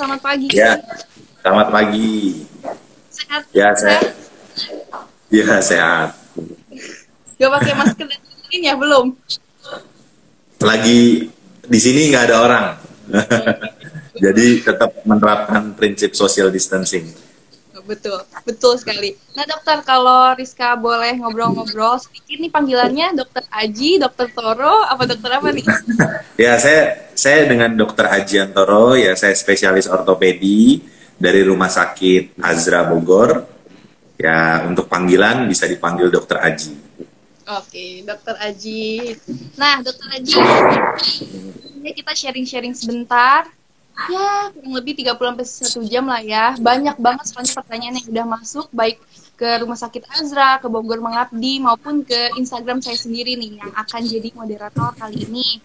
Selamat pagi. Ya, selamat pagi. Sehat? Ya, sehat. Ya, sehat. Gak pakai masker dan dingin ya belum? Lagi di sini nggak ada orang. Jadi tetap menerapkan prinsip social distancing. Betul, betul sekali. Nah dokter, kalau Rizka boleh ngobrol-ngobrol sedikit nih panggilannya dokter Aji, dokter Toro, apa dokter apa nih? ya, saya saya dengan dokter Aji Antoro, ya saya spesialis ortopedi dari Rumah Sakit Azra Bogor. Ya, untuk panggilan bisa dipanggil dokter Aji. Oke, dokter Aji. Nah, dokter Aji, ini kita sharing-sharing sebentar ya kurang lebih 30 sampai satu jam lah ya. Banyak banget soalnya pertanyaan yang udah masuk baik ke Rumah Sakit Azra, ke Bogor Mengabdi maupun ke Instagram saya sendiri nih yang akan jadi moderator kali ini.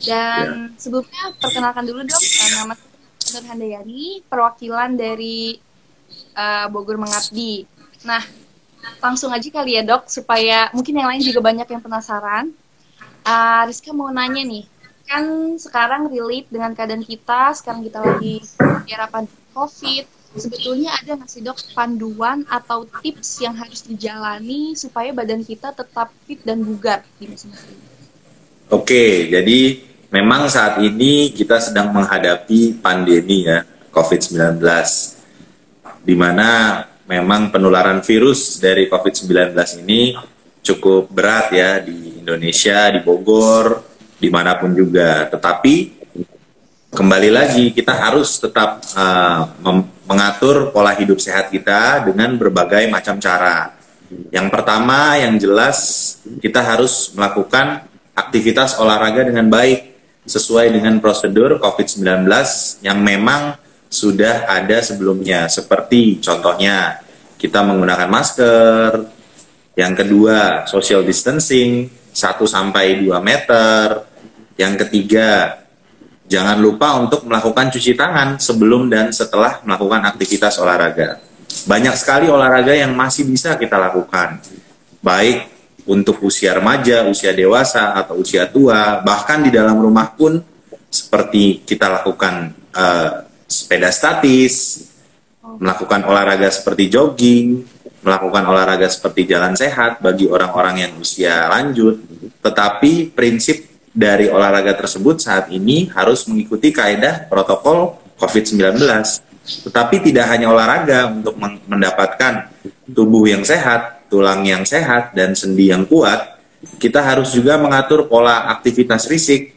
Dan ya. sebelumnya perkenalkan dulu dong uh, nama saya Handayani, perwakilan dari uh, Bogor Mengabdi. Nah, langsung aja kali ya dok, supaya mungkin yang lain juga banyak yang penasaran. Uh, Rizka mau nanya nih, kan sekarang relate dengan keadaan kita, sekarang kita lagi era pandemi COVID. Sebetulnya ada nggak sih dok panduan atau tips yang harus dijalani supaya badan kita tetap fit dan bugar di ini? Oke, jadi memang saat ini kita sedang menghadapi pandemi ya COVID-19, di mana memang penularan virus dari COVID-19 ini cukup berat ya di Indonesia, di Bogor, di mana pun juga. Tetapi kembali lagi kita harus tetap uh, mengatur pola hidup sehat kita dengan berbagai macam cara. Yang pertama, yang jelas kita harus melakukan aktivitas olahraga dengan baik sesuai dengan prosedur COVID-19 yang memang sudah ada sebelumnya. Seperti contohnya kita menggunakan masker, yang kedua social distancing 1 sampai 2 meter, yang ketiga, jangan lupa untuk melakukan cuci tangan sebelum dan setelah melakukan aktivitas olahraga. Banyak sekali olahraga yang masih bisa kita lakukan, baik untuk usia remaja, usia dewasa, atau usia tua, bahkan di dalam rumah pun seperti kita lakukan uh, sepeda statis, melakukan olahraga seperti jogging, melakukan olahraga seperti jalan sehat bagi orang-orang yang usia lanjut. Tetapi prinsip dari olahraga tersebut saat ini harus mengikuti kaedah protokol COVID-19. Tetapi tidak hanya olahraga untuk mendapatkan tubuh yang sehat, tulang yang sehat, dan sendi yang kuat, kita harus juga mengatur pola aktivitas fisik,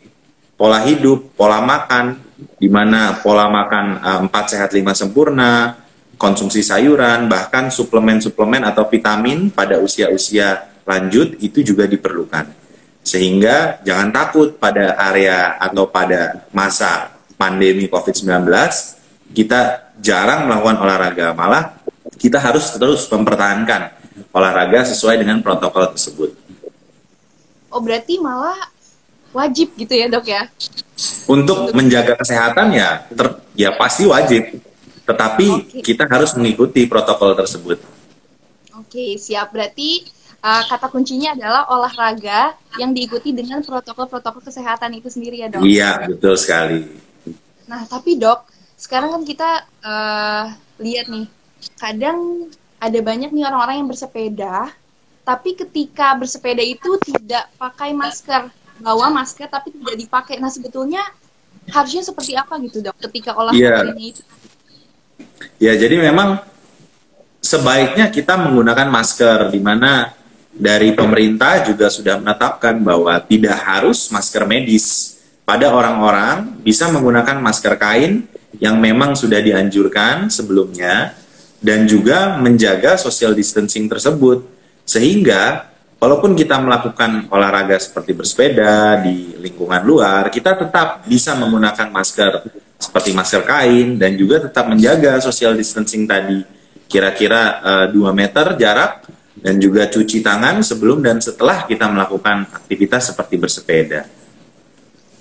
pola hidup, pola makan, di mana pola makan uh, 4 sehat 5 sempurna, konsumsi sayuran, bahkan suplemen-suplemen atau vitamin pada usia-usia lanjut itu juga diperlukan. Sehingga jangan takut pada area atau pada masa pandemi COVID-19, kita jarang melakukan olahraga. Malah kita harus terus mempertahankan olahraga sesuai dengan protokol tersebut. Oh berarti malah wajib gitu ya dok ya? Untuk menjaga kesehatan ya, ter, ya pasti wajib. Tetapi okay. kita harus mengikuti protokol tersebut. Oke, siap. Berarti uh, kata kuncinya adalah olahraga yang diikuti dengan protokol-protokol kesehatan itu sendiri ya dok. Iya betul sekali. Nah tapi dok, sekarang kan kita uh, lihat nih, kadang ada banyak nih orang-orang yang bersepeda, tapi ketika bersepeda itu tidak pakai masker, bawa masker tapi tidak dipakai. Nah sebetulnya harusnya seperti apa gitu dok, ketika olahraga ya. itu? Ya jadi memang sebaiknya kita menggunakan masker di mana dari pemerintah juga sudah menetapkan bahwa tidak harus masker medis. Pada orang-orang bisa menggunakan masker kain yang memang sudah dianjurkan sebelumnya dan juga menjaga social distancing tersebut. Sehingga walaupun kita melakukan olahraga seperti bersepeda di lingkungan luar kita tetap bisa menggunakan masker seperti masker kain dan juga tetap menjaga social distancing tadi. Kira-kira uh, eh, 2 meter jarak dan juga cuci tangan sebelum dan setelah kita melakukan aktivitas seperti bersepeda.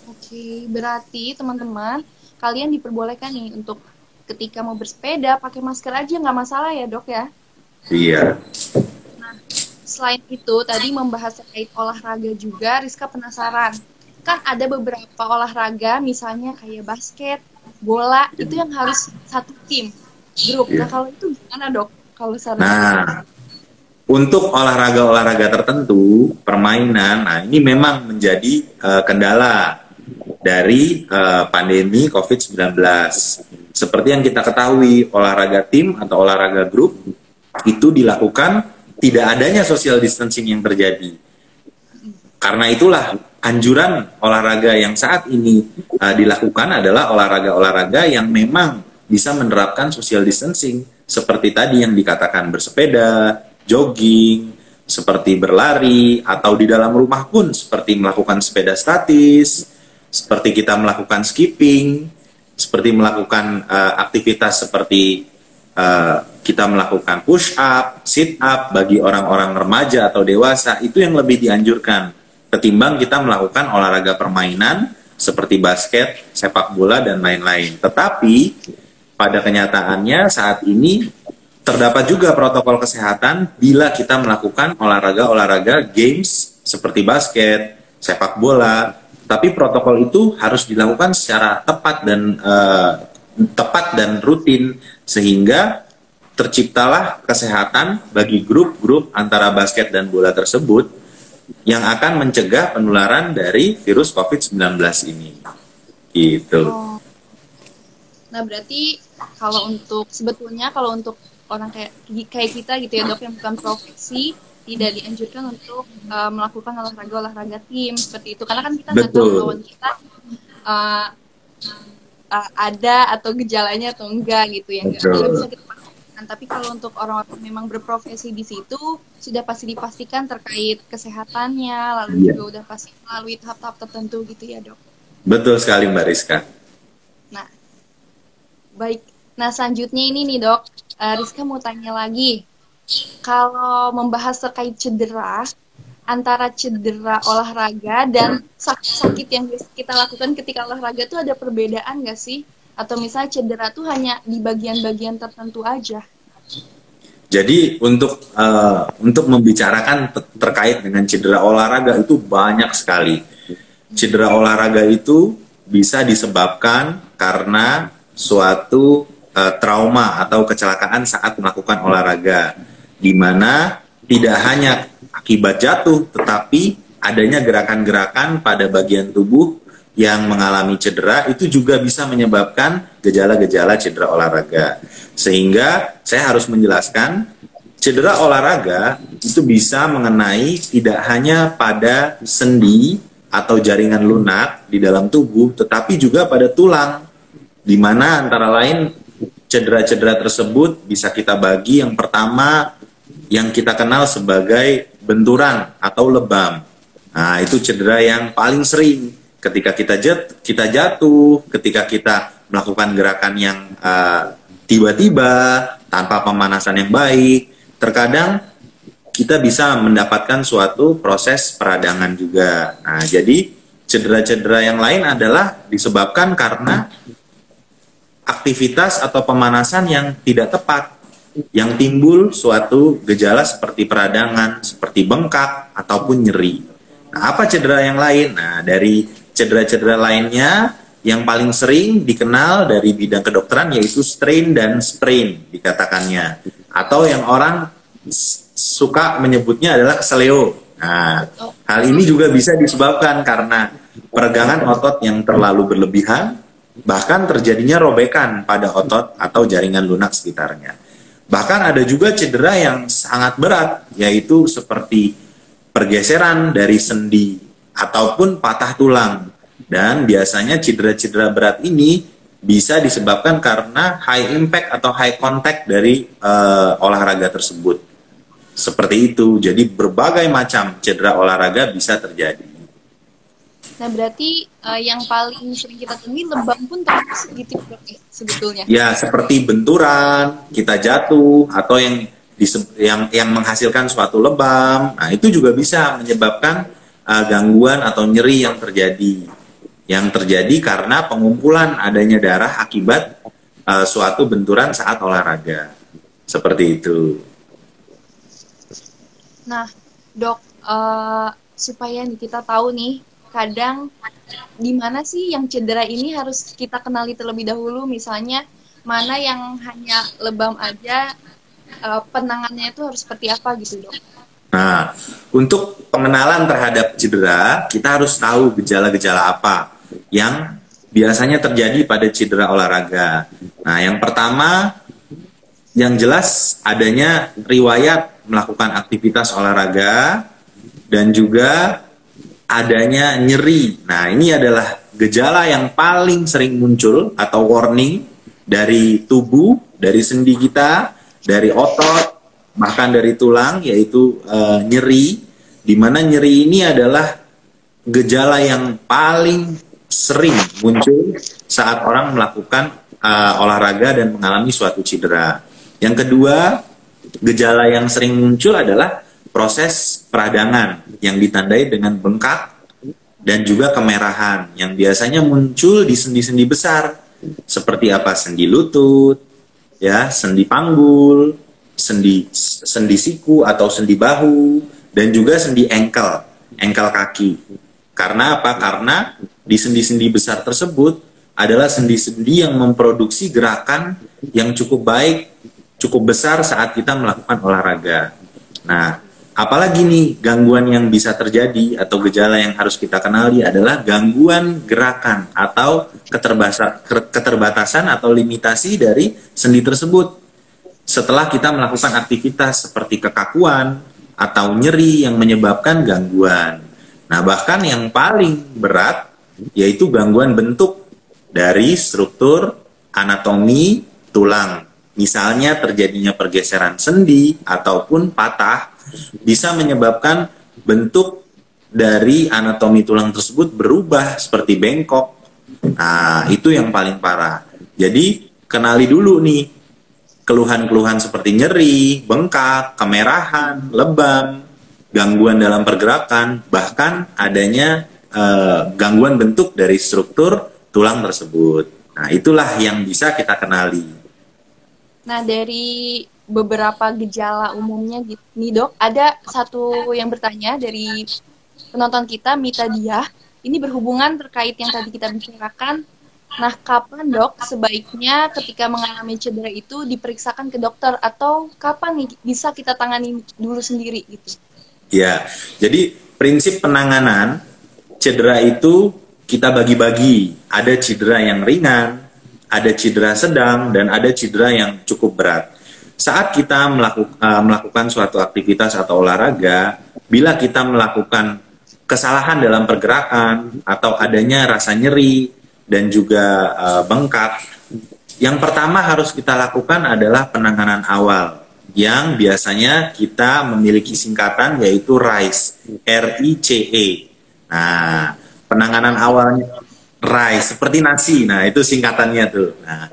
Oke, berarti teman-teman kalian diperbolehkan nih untuk ketika mau bersepeda pakai masker aja nggak masalah ya dok ya? Iya. Nah, selain itu tadi membahas terkait olahraga juga, Rizka penasaran kan ada beberapa olahraga misalnya kayak basket, bola itu yang harus satu tim grup. Iya. Nah kalau itu gimana dok? Kalau saran Nah, untuk olahraga-olahraga tertentu, permainan, nah ini memang menjadi eh, kendala dari eh, pandemi COVID-19. Seperti yang kita ketahui, olahraga tim atau olahraga grup itu dilakukan tidak adanya social distancing yang terjadi. Karena itulah anjuran olahraga yang saat ini uh, dilakukan adalah olahraga-olahraga yang memang bisa menerapkan social distancing seperti tadi yang dikatakan bersepeda, jogging, seperti berlari atau di dalam rumah pun seperti melakukan sepeda statis, seperti kita melakukan skipping, seperti melakukan uh, aktivitas seperti uh, kita melakukan push up, sit up bagi orang-orang remaja atau dewasa itu yang lebih dianjurkan ketimbang kita melakukan olahraga permainan seperti basket, sepak bola dan lain-lain. Tetapi pada kenyataannya saat ini terdapat juga protokol kesehatan bila kita melakukan olahraga-olahraga games seperti basket, sepak bola. Tapi protokol itu harus dilakukan secara tepat dan eh, tepat dan rutin sehingga terciptalah kesehatan bagi grup-grup antara basket dan bola tersebut yang akan mencegah penularan dari virus COVID-19 ini. Gitu. Oh. Nah berarti kalau untuk sebetulnya kalau untuk orang kayak kayak kita gitu ya dok yang bukan profesi tidak dianjurkan untuk uh, melakukan olahraga-olahraga tim seperti itu karena kan kita nggak tahu lawan kita uh, uh, ada atau gejalanya atau enggak gitu ya nggak bisa kita pastikan tapi kalau untuk orang-orang yang memang berprofesi di situ sudah pasti dipastikan terkait kesehatannya lalu Iya. juga udah pasti melalui tahap-tahap tertentu gitu ya dok Betul sekali Mbak Rizka. Nah, baik. Nah, selanjutnya ini nih dok, Eh, Rizka mau tanya lagi. Kalau membahas terkait cedera, antara cedera olahraga dan sakit-sakit yang kita lakukan ketika olahraga itu ada perbedaan nggak sih? Atau misalnya cedera tuh hanya di bagian-bagian tertentu aja? Jadi untuk eh, untuk membicarakan te- terkait dengan cedera olahraga itu banyak sekali. Cedera olahraga itu bisa disebabkan karena suatu eh, trauma atau kecelakaan saat melakukan olahraga, di mana tidak hanya akibat jatuh, tetapi adanya gerakan-gerakan pada bagian tubuh yang mengalami cedera itu juga bisa menyebabkan gejala-gejala cedera olahraga. Sehingga saya harus menjelaskan cedera olahraga itu bisa mengenai tidak hanya pada sendi atau jaringan lunak di dalam tubuh, tetapi juga pada tulang. Di mana antara lain cedera-cedera tersebut bisa kita bagi yang pertama yang kita kenal sebagai benturan atau lebam. Nah, itu cedera yang paling sering ketika kita jat, kita jatuh, ketika kita melakukan gerakan yang uh, tiba-tiba tanpa pemanasan yang baik. Terkadang kita bisa mendapatkan suatu proses peradangan juga. Nah, jadi cedera-cedera yang lain adalah disebabkan karena aktivitas atau pemanasan yang tidak tepat yang timbul suatu gejala seperti peradangan, seperti bengkak ataupun nyeri. Nah, apa cedera yang lain? Nah, dari cedera-cedera lainnya yang paling sering dikenal dari bidang kedokteran yaitu strain dan sprain dikatakannya. Atau yang orang suka menyebutnya adalah keseleo. Nah, hal ini juga bisa disebabkan karena peregangan otot yang terlalu berlebihan, bahkan terjadinya robekan pada otot atau jaringan lunak sekitarnya. Bahkan ada juga cedera yang sangat berat, yaitu seperti pergeseran dari sendi ataupun patah tulang. Dan biasanya cedera-cedera berat ini bisa disebabkan karena high impact atau high contact dari eh, olahraga tersebut. Seperti itu. Jadi berbagai macam cedera olahraga bisa terjadi. Nah, berarti eh, yang paling sering kita temui lebam pun termasuk gitu dok ya, sebetulnya. Ya, seperti benturan, kita jatuh atau yang yang yang menghasilkan suatu lebam. Nah, itu juga bisa menyebabkan uh, gangguan atau nyeri yang terjadi. Yang terjadi karena pengumpulan adanya darah akibat uh, suatu benturan saat olahraga. Seperti itu. Nah, dok, eh, supaya nih kita tahu nih kadang gimana sih yang cedera ini harus kita kenali terlebih dahulu misalnya mana yang hanya lebam aja uh, penanganannya itu harus seperti apa gitu dok Nah, untuk pengenalan terhadap cedera, kita harus tahu gejala-gejala apa yang biasanya terjadi pada cedera olahraga. Nah, yang pertama, yang jelas adanya riwayat melakukan aktivitas olahraga dan juga adanya nyeri. Nah, ini adalah gejala yang paling sering muncul atau warning dari tubuh, dari sendi kita, dari otot, bahkan dari tulang yaitu uh, nyeri di mana nyeri ini adalah gejala yang paling sering muncul saat orang melakukan uh, olahraga dan mengalami suatu cedera. Yang kedua, gejala yang sering muncul adalah proses peradangan yang ditandai dengan bengkak dan juga kemerahan yang biasanya muncul di sendi-sendi besar seperti apa sendi lutut, ya, sendi panggul, sendi sendi siku atau sendi bahu dan juga sendi engkel, engkel kaki. Karena apa? Karena di sendi-sendi besar tersebut adalah sendi-sendi yang memproduksi gerakan yang cukup baik, cukup besar saat kita melakukan olahraga. Nah, apalagi nih gangguan yang bisa terjadi atau gejala yang harus kita kenali adalah gangguan gerakan atau keterbatasan atau limitasi dari sendi tersebut setelah kita melakukan aktivitas seperti kekakuan atau nyeri yang menyebabkan gangguan. Nah, bahkan yang paling berat yaitu gangguan bentuk dari struktur anatomi tulang. Misalnya terjadinya pergeseran sendi ataupun patah bisa menyebabkan bentuk dari anatomi tulang tersebut berubah seperti bengkok. Nah, itu yang paling parah. Jadi, kenali dulu nih keluhan-keluhan seperti nyeri, bengkak, kemerahan, lebam, gangguan dalam pergerakan, bahkan adanya uh, gangguan bentuk dari struktur tulang tersebut. Nah, itulah yang bisa kita kenali. Nah, dari beberapa gejala umumnya nih dok, ada satu yang bertanya dari penonton kita, Mita Dia. Ini berhubungan terkait yang tadi kita bicarakan Nah, kapan dok sebaiknya ketika mengalami cedera itu diperiksakan ke dokter atau kapan nih bisa kita tangani dulu sendiri gitu? Ya, jadi prinsip penanganan cedera itu kita bagi-bagi. Ada cedera yang ringan, ada cedera sedang, dan ada cedera yang cukup berat. Saat kita melakukan, uh, melakukan suatu aktivitas atau olahraga, bila kita melakukan kesalahan dalam pergerakan atau adanya rasa nyeri, dan juga uh, bengkak. Yang pertama harus kita lakukan adalah penanganan awal yang biasanya kita memiliki singkatan yaitu RICE, R I C E. Nah, penanganan awalnya RICE seperti nasi. Nah, itu singkatannya tuh. Nah,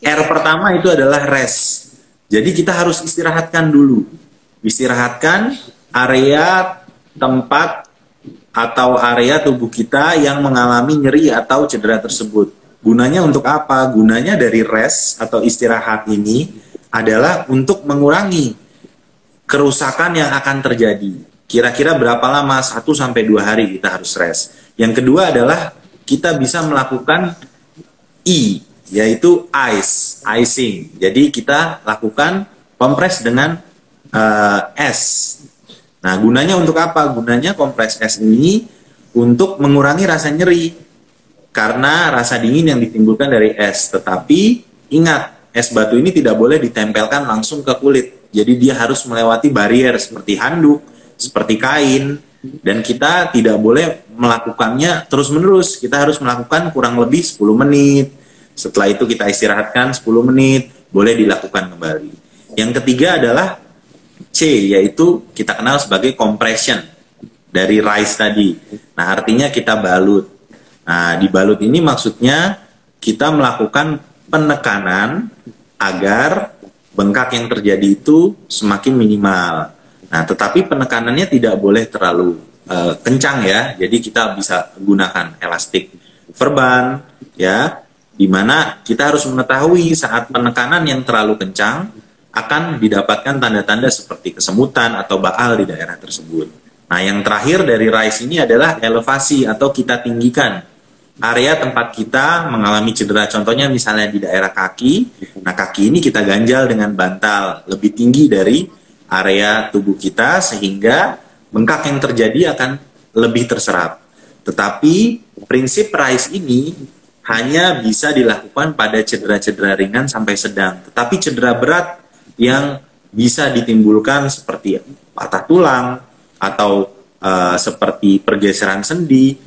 R pertama itu adalah rest. Jadi kita harus istirahatkan dulu. Istirahatkan area tempat atau area tubuh kita yang mengalami nyeri atau cedera tersebut. Gunanya untuk apa? Gunanya dari rest atau istirahat ini adalah untuk mengurangi kerusakan yang akan terjadi. Kira-kira berapa lama? 1 sampai 2 hari kita harus rest. Yang kedua adalah kita bisa melakukan I, yaitu ice, icing. Jadi kita lakukan kompres dengan uh, es Nah, gunanya untuk apa? Gunanya kompres es ini untuk mengurangi rasa nyeri karena rasa dingin yang ditimbulkan dari es. Tetapi ingat, es batu ini tidak boleh ditempelkan langsung ke kulit. Jadi dia harus melewati barrier seperti handuk, seperti kain, dan kita tidak boleh melakukannya terus-menerus. Kita harus melakukan kurang lebih 10 menit. Setelah itu kita istirahatkan 10 menit, boleh dilakukan kembali. Yang ketiga adalah C yaitu kita kenal sebagai compression dari rice tadi. Nah, artinya kita balut. Nah, di balut ini maksudnya kita melakukan penekanan agar bengkak yang terjadi itu semakin minimal. Nah, tetapi penekanannya tidak boleh terlalu uh, kencang ya. Jadi kita bisa gunakan elastik verban ya, di mana kita harus mengetahui saat penekanan yang terlalu kencang akan didapatkan tanda-tanda seperti kesemutan atau baal di daerah tersebut. Nah, yang terakhir dari rise ini adalah elevasi atau kita tinggikan area tempat kita mengalami cedera. Contohnya misalnya di daerah kaki. Nah, kaki ini kita ganjal dengan bantal lebih tinggi dari area tubuh kita sehingga bengkak yang terjadi akan lebih terserap. Tetapi prinsip rise ini hanya bisa dilakukan pada cedera-cedera ringan sampai sedang. Tetapi cedera berat yang bisa ditimbulkan seperti patah tulang, atau uh, seperti pergeseran sendi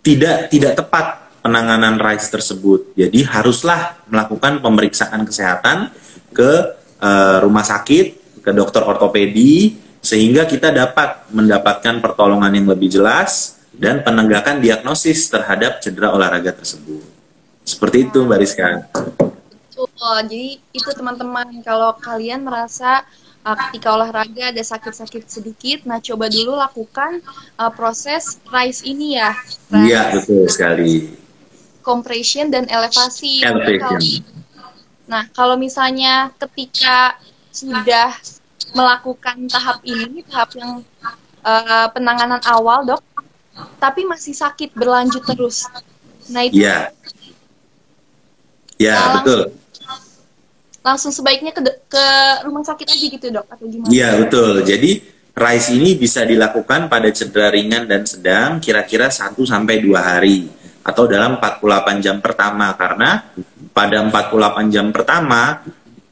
tidak tidak tepat penanganan RICE tersebut. Jadi haruslah melakukan pemeriksaan kesehatan ke uh, rumah sakit, ke dokter ortopedi sehingga kita dapat mendapatkan pertolongan yang lebih jelas dan penegakan diagnosis terhadap cedera olahraga tersebut. Seperti itu Mbak Rizka. Jadi itu teman-teman kalau kalian merasa uh, ketika olahraga ada sakit-sakit sedikit, nah coba dulu lakukan uh, proses rise ini ya. Iya betul sekali. Compression dan elevasi. Elevation. Nah kalau misalnya ketika sudah melakukan tahap ini, tahap yang uh, penanganan awal dok, tapi masih sakit berlanjut terus. Nah itu. Iya. Ya, uh, betul langsung sebaiknya ke, ke rumah sakit aja gitu dok atau gimana? Iya betul. Jadi RICE ini bisa dilakukan pada cedera ringan dan sedang kira-kira 1 sampai dua hari atau dalam 48 jam pertama karena pada 48 jam pertama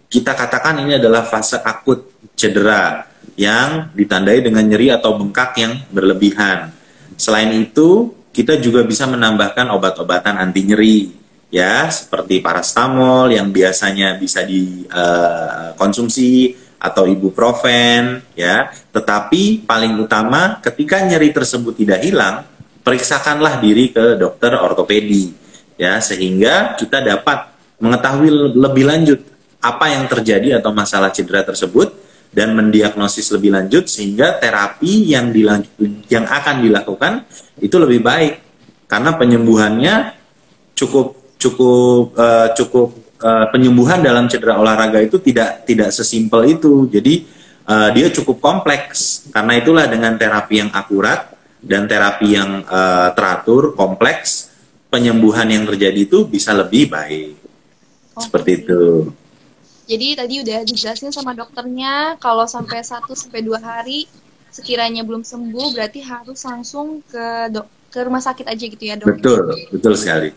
kita katakan ini adalah fase akut cedera yang ditandai dengan nyeri atau bengkak yang berlebihan. Selain itu, kita juga bisa menambahkan obat-obatan anti nyeri ya seperti parastamol yang biasanya bisa dikonsumsi eh, uh, atau ibuprofen ya. Tetapi paling utama ketika nyeri tersebut tidak hilang periksakanlah diri ke dokter ortopedi ya sehingga kita dapat mengetahui lebih lanjut apa yang terjadi atau masalah cedera tersebut dan mendiagnosis lebih lanjut sehingga terapi yang yang akan dilakukan itu lebih baik karena penyembuhannya cukup cukup uh, cukup uh, penyembuhan dalam cedera olahraga itu tidak tidak sesimpel itu. Jadi uh, dia cukup kompleks. Karena itulah dengan terapi yang akurat dan terapi yang uh, teratur, kompleks, penyembuhan yang terjadi itu bisa lebih baik. Oh, Seperti itu. Jadi tadi udah dijelasin sama dokternya kalau sampai 1 sampai 2 hari sekiranya belum sembuh berarti harus langsung ke dok ke rumah sakit aja gitu ya, Dok. Betul, betul sekali.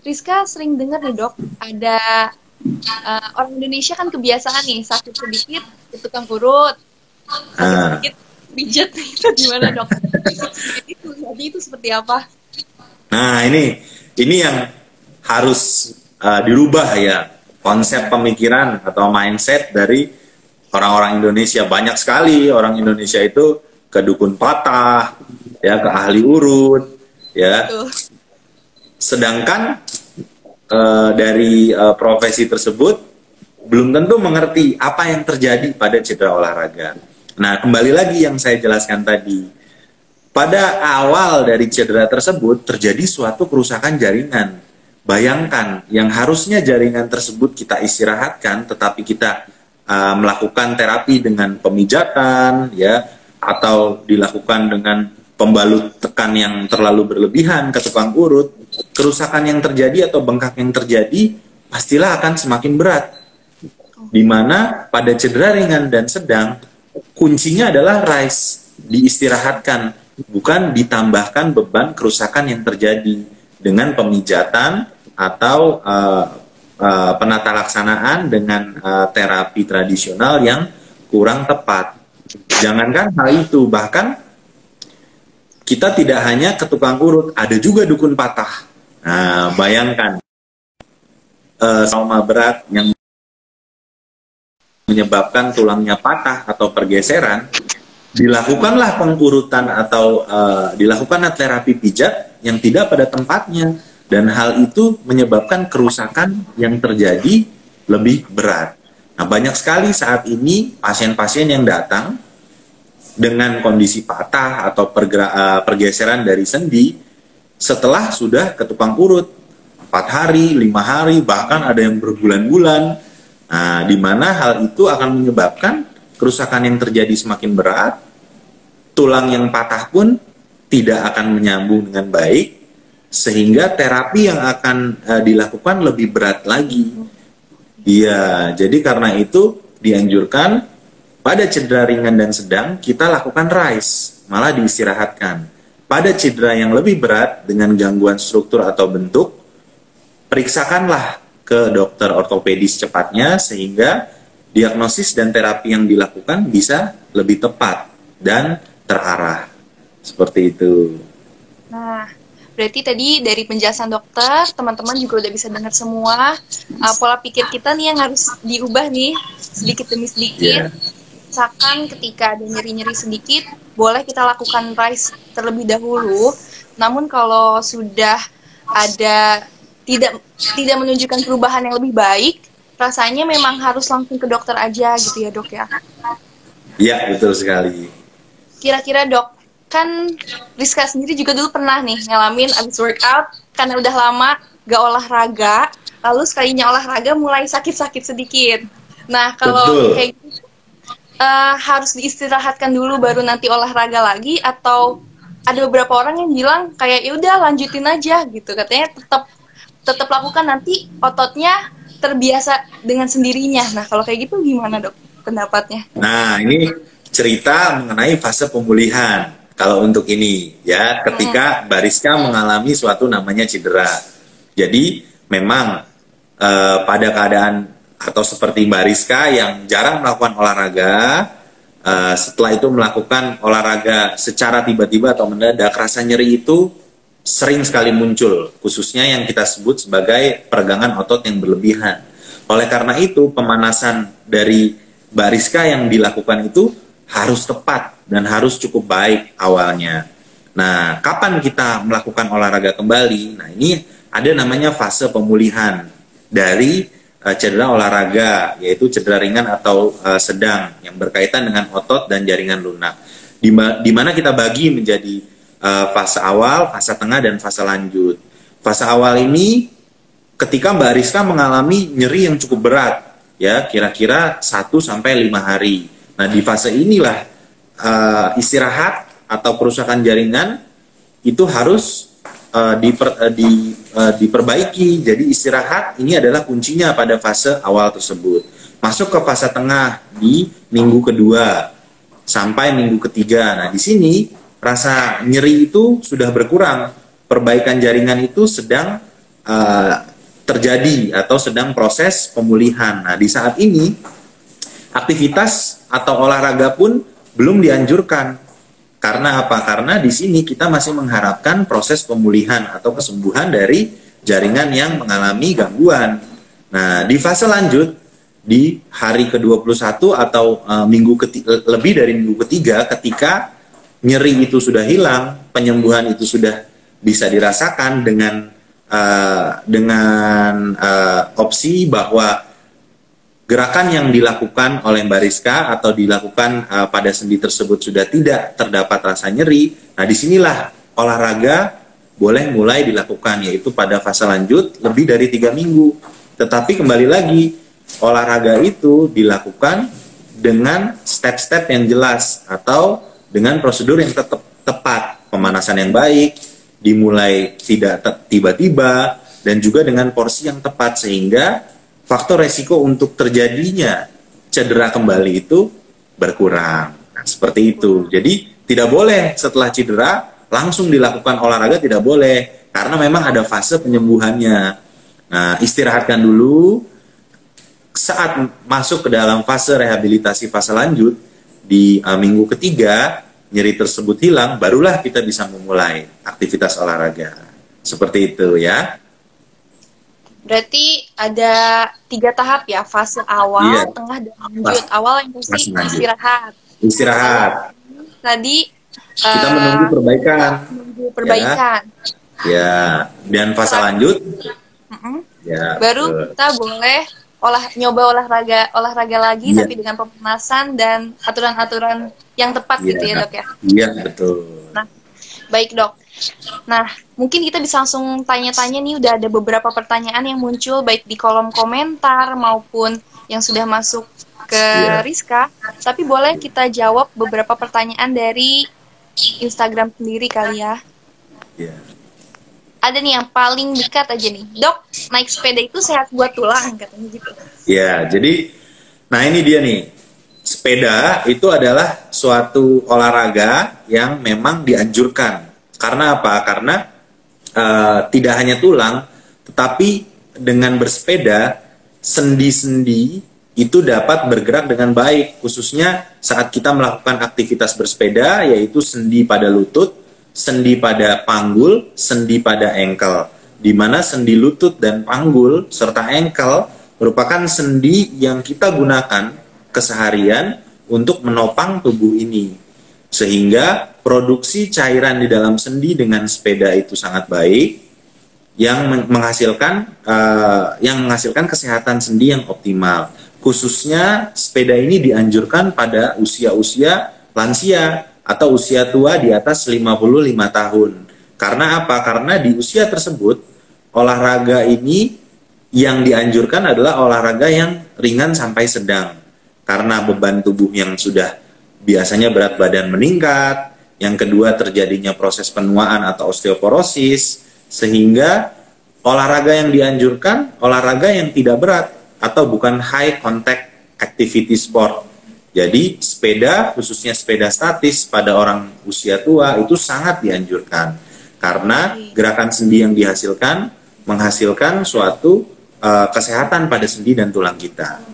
Rizka sering dengar nih dok, ada uh, orang Indonesia kan kebiasaan nih sakit sedikit ke tukang urut, sakit uh. sedikit pijat itu gimana dok? itu jadi itu seperti apa? Nah ini ini yang harus uh, dirubah ya konsep pemikiran atau mindset dari orang-orang Indonesia banyak sekali orang Indonesia itu ke dukun patah ya ke ahli urut ya Betul. sedangkan uh, dari uh, profesi tersebut belum tentu mengerti apa yang terjadi pada cedera olahraga. Nah, kembali lagi yang saya jelaskan tadi. Pada awal dari cedera tersebut terjadi suatu kerusakan jaringan. Bayangkan yang harusnya jaringan tersebut kita istirahatkan tetapi kita uh, melakukan terapi dengan pemijatan ya atau dilakukan dengan pembalut tekan yang terlalu berlebihan ke tukang urut, kerusakan yang terjadi atau bengkak yang terjadi pastilah akan semakin berat. Di mana pada cedera ringan dan sedang kuncinya adalah rise, diistirahatkan, bukan ditambahkan beban kerusakan yang terjadi dengan pemijatan atau uh, uh, penata laksanaan dengan uh, terapi tradisional yang kurang tepat. Jangankan hal itu, bahkan kita tidak hanya ke tukang urut, ada juga dukun patah. Nah, bayangkan uh, trauma berat yang menyebabkan tulangnya patah atau pergeseran, dilakukanlah pengurutan atau uh, dilakukanlah terapi pijat yang tidak pada tempatnya dan hal itu menyebabkan kerusakan yang terjadi lebih berat. Nah, banyak sekali saat ini pasien-pasien yang datang dengan kondisi patah atau uh, pergeseran dari sendi setelah sudah ke tukang urut empat hari, lima hari, bahkan ada yang berbulan-bulan. Nah, di mana hal itu akan menyebabkan kerusakan yang terjadi semakin berat tulang yang patah pun tidak akan menyambung dengan baik sehingga terapi yang akan uh, dilakukan lebih berat lagi. Iya, jadi karena itu dianjurkan pada cedera ringan dan sedang kita lakukan rise, malah diistirahatkan. Pada cedera yang lebih berat dengan gangguan struktur atau bentuk, periksakanlah ke dokter ortopedis cepatnya sehingga diagnosis dan terapi yang dilakukan bisa lebih tepat dan terarah. Seperti itu. Nah, berarti tadi dari penjelasan dokter, teman-teman juga udah bisa dengar semua uh, pola pikir kita nih yang harus diubah nih sedikit demi sedikit. Yeah. Misalkan ketika ada nyeri-nyeri sedikit, boleh kita lakukan rise terlebih dahulu. Namun kalau sudah ada tidak tidak menunjukkan perubahan yang lebih baik, rasanya memang harus langsung ke dokter aja gitu ya dok ya. Iya betul sekali. Kira-kira dok, kan Rizka sendiri juga dulu pernah nih ngalamin abis workout karena udah lama gak olahraga lalu sekalinya olahraga mulai sakit-sakit sedikit. Nah kalau kayak gitu uh, harus diistirahatkan dulu baru nanti olahraga lagi atau ada beberapa orang yang bilang kayak ya udah lanjutin aja gitu. Katanya tetap tetap lakukan nanti ototnya terbiasa dengan sendirinya. Nah kalau kayak gitu gimana dok pendapatnya? Nah ini cerita mengenai fase pemulihan kalau untuk ini ya ketika Bariska mengalami suatu namanya cedera. Jadi memang uh, pada keadaan atau seperti Bariska yang jarang melakukan olahraga uh, setelah itu melakukan olahraga secara tiba-tiba atau mendadak rasa nyeri itu sering sekali muncul khususnya yang kita sebut sebagai peregangan otot yang berlebihan. Oleh karena itu pemanasan dari Bariska yang dilakukan itu harus tepat dan harus cukup baik awalnya. Nah, kapan kita melakukan olahraga kembali? Nah, ini ada namanya fase pemulihan dari uh, cedera olahraga, yaitu cedera ringan atau uh, sedang yang berkaitan dengan otot dan jaringan lunak. Di, mana kita bagi menjadi uh, fase awal, fase tengah, dan fase lanjut. Fase awal ini ketika Mbak Rizka mengalami nyeri yang cukup berat, ya kira-kira 1 sampai 5 hari. Nah, di fase inilah uh, istirahat atau kerusakan jaringan itu harus uh, diper, uh, di, uh, diperbaiki. Jadi istirahat ini adalah kuncinya pada fase awal tersebut. Masuk ke fase tengah di minggu kedua sampai minggu ketiga. Nah, di sini rasa nyeri itu sudah berkurang. Perbaikan jaringan itu sedang uh, terjadi atau sedang proses pemulihan. Nah, di saat ini aktivitas atau olahraga pun belum dianjurkan. Karena apa? Karena di sini kita masih mengharapkan proses pemulihan atau kesembuhan dari jaringan yang mengalami gangguan. Nah, di fase lanjut di hari ke-21 atau uh, minggu ketiga, lebih dari minggu ketiga ketika nyeri itu sudah hilang, penyembuhan itu sudah bisa dirasakan dengan uh, dengan uh, opsi bahwa gerakan yang dilakukan oleh Mbak Rizka atau dilakukan uh, pada sendi tersebut sudah tidak terdapat rasa nyeri, nah di sinilah olahraga boleh mulai dilakukan yaitu pada fase lanjut lebih dari tiga minggu. Tetapi kembali lagi olahraga itu dilakukan dengan step-step yang jelas atau dengan prosedur yang tetap tepat, pemanasan yang baik, dimulai tidak tiba-tiba dan juga dengan porsi yang tepat sehingga faktor resiko untuk terjadinya cedera kembali itu berkurang. Nah, seperti itu. Jadi tidak boleh setelah cedera langsung dilakukan olahraga tidak boleh karena memang ada fase penyembuhannya. Nah, istirahatkan dulu. Saat masuk ke dalam fase rehabilitasi fase lanjut di uh, minggu ketiga nyeri tersebut hilang, barulah kita bisa memulai aktivitas olahraga. Seperti itu ya. Berarti ada tiga tahap ya, fase awal, iya. tengah, dan lanjut. Awal yang pasti istirahat. Istirahat. Tadi kita uh, menunggu perbaikan. Menunggu perbaikan. Ya, ya. dan fase lanjut. Uh -uh. Ya. Baru betul. kita boleh olah nyoba olahraga olahraga lagi ya. tapi dengan pemanasan dan aturan-aturan yang tepat ya. gitu ya dok ya. Iya betul. Nah, baik dok. Nah, mungkin kita bisa langsung tanya-tanya nih, udah ada beberapa pertanyaan yang muncul baik di kolom komentar maupun yang sudah masuk ke yeah. Rizka. Tapi boleh kita jawab beberapa pertanyaan dari Instagram sendiri kali ya. Ya. Ada nih yang paling dekat aja nih. Dok, naik sepeda itu sehat buat tulang katanya gitu. Ya, jadi nah ini dia nih. Sepeda itu adalah suatu olahraga yang memang dianjurkan. Karena apa? Karena uh, tidak hanya tulang, tetapi dengan bersepeda sendi-sendi itu dapat bergerak dengan baik, khususnya saat kita melakukan aktivitas bersepeda, yaitu sendi pada lutut, sendi pada panggul, sendi pada engkel. Di mana sendi lutut dan panggul serta engkel merupakan sendi yang kita gunakan keseharian untuk menopang tubuh ini. Sehingga produksi cairan di dalam sendi dengan sepeda itu sangat baik yang menghasilkan uh, yang menghasilkan kesehatan sendi yang optimal. Khususnya sepeda ini dianjurkan pada usia-usia lansia atau usia tua di atas 55 tahun. Karena apa? Karena di usia tersebut olahraga ini yang dianjurkan adalah olahraga yang ringan sampai sedang. Karena beban tubuh yang sudah biasanya berat badan meningkat, yang kedua terjadinya proses penuaan atau osteoporosis, sehingga olahraga yang dianjurkan olahraga yang tidak berat atau bukan high contact activity sport. Jadi sepeda khususnya sepeda statis pada orang usia tua itu sangat dianjurkan karena gerakan sendi yang dihasilkan menghasilkan suatu uh, kesehatan pada sendi dan tulang kita.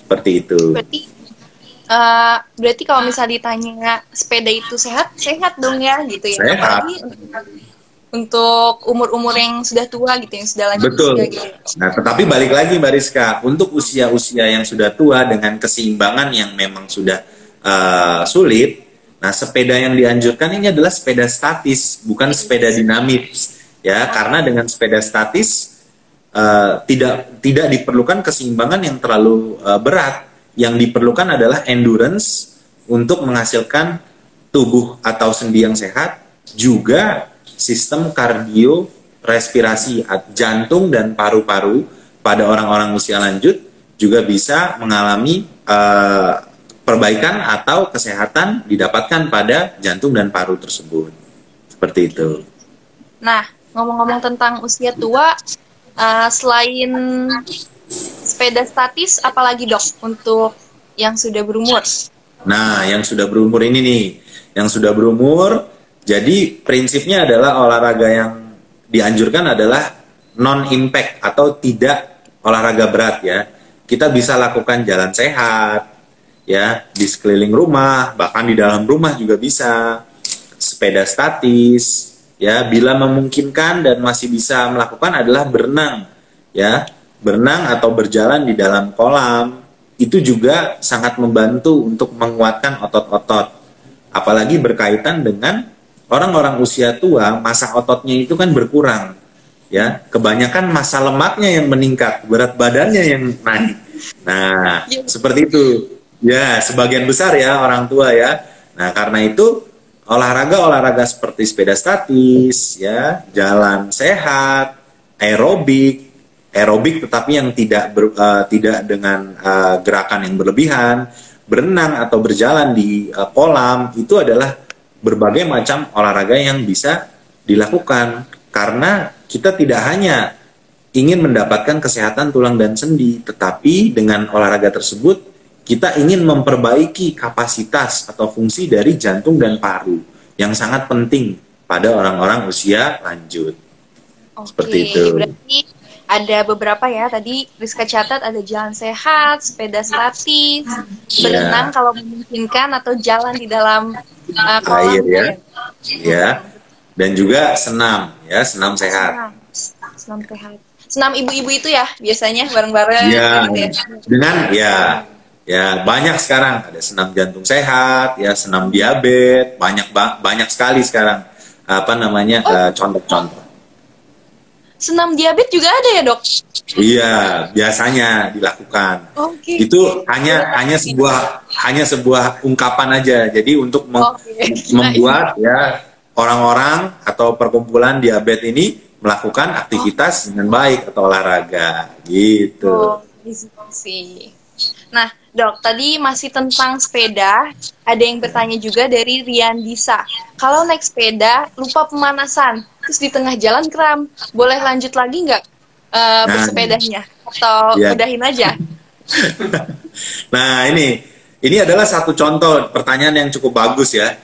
Seperti itu. Berarti uh, berarti kalau misalnya ditanya sepeda itu sehat, sehat dong ya gitu ya. Sehat. Apalagi untuk umur-umur yang sudah tua gitu, yang sudah lanjut Betul. usia gitu. Nah, tetapi balik lagi Mbak Rizka, untuk usia-usia yang sudah tua dengan keseimbangan yang memang sudah uh, sulit, nah sepeda yang dianjurkan ini adalah sepeda statis, bukan sepeda dinamis, ya, karena dengan sepeda statis uh, tidak tidak diperlukan keseimbangan yang terlalu uh, berat, yang diperlukan adalah endurance untuk menghasilkan tubuh atau sendi yang sehat, juga sistem kardio respirasi jantung dan paru-paru pada orang-orang usia lanjut juga bisa mengalami uh, perbaikan atau kesehatan didapatkan pada jantung dan paru tersebut. Seperti itu. Nah, ngomong-ngomong tentang usia tua, uh, selain sepeda statis, apalagi dok untuk yang sudah berumur? Nah, yang sudah berumur ini nih, yang sudah berumur jadi prinsipnya adalah olahraga yang dianjurkan adalah non impact atau tidak olahraga berat ya. Kita bisa lakukan jalan sehat ya di sekeliling rumah, bahkan di dalam rumah juga bisa. Sepeda statis ya, bila memungkinkan dan masih bisa melakukan adalah berenang ya. Berenang atau berjalan di dalam kolam itu juga sangat membantu untuk menguatkan otot-otot. Apalagi berkaitan dengan orang-orang usia tua masa ototnya itu kan berkurang ya kebanyakan masa lemaknya yang meningkat berat badannya yang naik nah iya. seperti itu ya sebagian besar ya orang tua ya nah karena itu olahraga olahraga seperti sepeda statis ya jalan sehat aerobik aerobik tetapi yang tidak ber, uh, tidak dengan uh, gerakan yang berlebihan berenang atau berjalan di uh, kolam itu adalah berbagai macam olahraga yang bisa dilakukan karena kita tidak hanya ingin mendapatkan kesehatan tulang dan sendi, tetapi dengan olahraga tersebut kita ingin memperbaiki kapasitas atau fungsi dari jantung dan paru yang sangat penting pada orang-orang usia lanjut. Oke, Seperti itu. Berarti ada beberapa ya tadi Rizka catat ada jalan sehat, sepeda statis, yeah. berenang kalau memungkinkan atau jalan di dalam uh, kolam air ya. Ya. Dan juga senam ya, senam sehat. Senam, sehat. Senam ibu-ibu itu ya biasanya bareng-bareng. Ya, dengan ya ya banyak sekarang ada senam jantung sehat, ya senam diabetes, banyak banyak sekali sekarang apa namanya oh. uh, contoh-contoh senam diabetes juga ada ya dok? Iya, biasanya dilakukan. Okay. Itu hanya hanya sebuah hanya sebuah ungkapan aja. Jadi untuk okay. membuat ya orang-orang atau perkumpulan diabetes ini melakukan aktivitas oh. dengan baik atau olahraga gitu. Oh, sih. Nah, dok, tadi masih tentang sepeda. Ada yang bertanya juga dari Rian Disa. Kalau naik sepeda, lupa pemanasan, terus di tengah jalan kram, boleh lanjut lagi nggak uh, bersepedanya? Atau ya. udahin aja? nah, ini ini adalah satu contoh pertanyaan yang cukup bagus ya.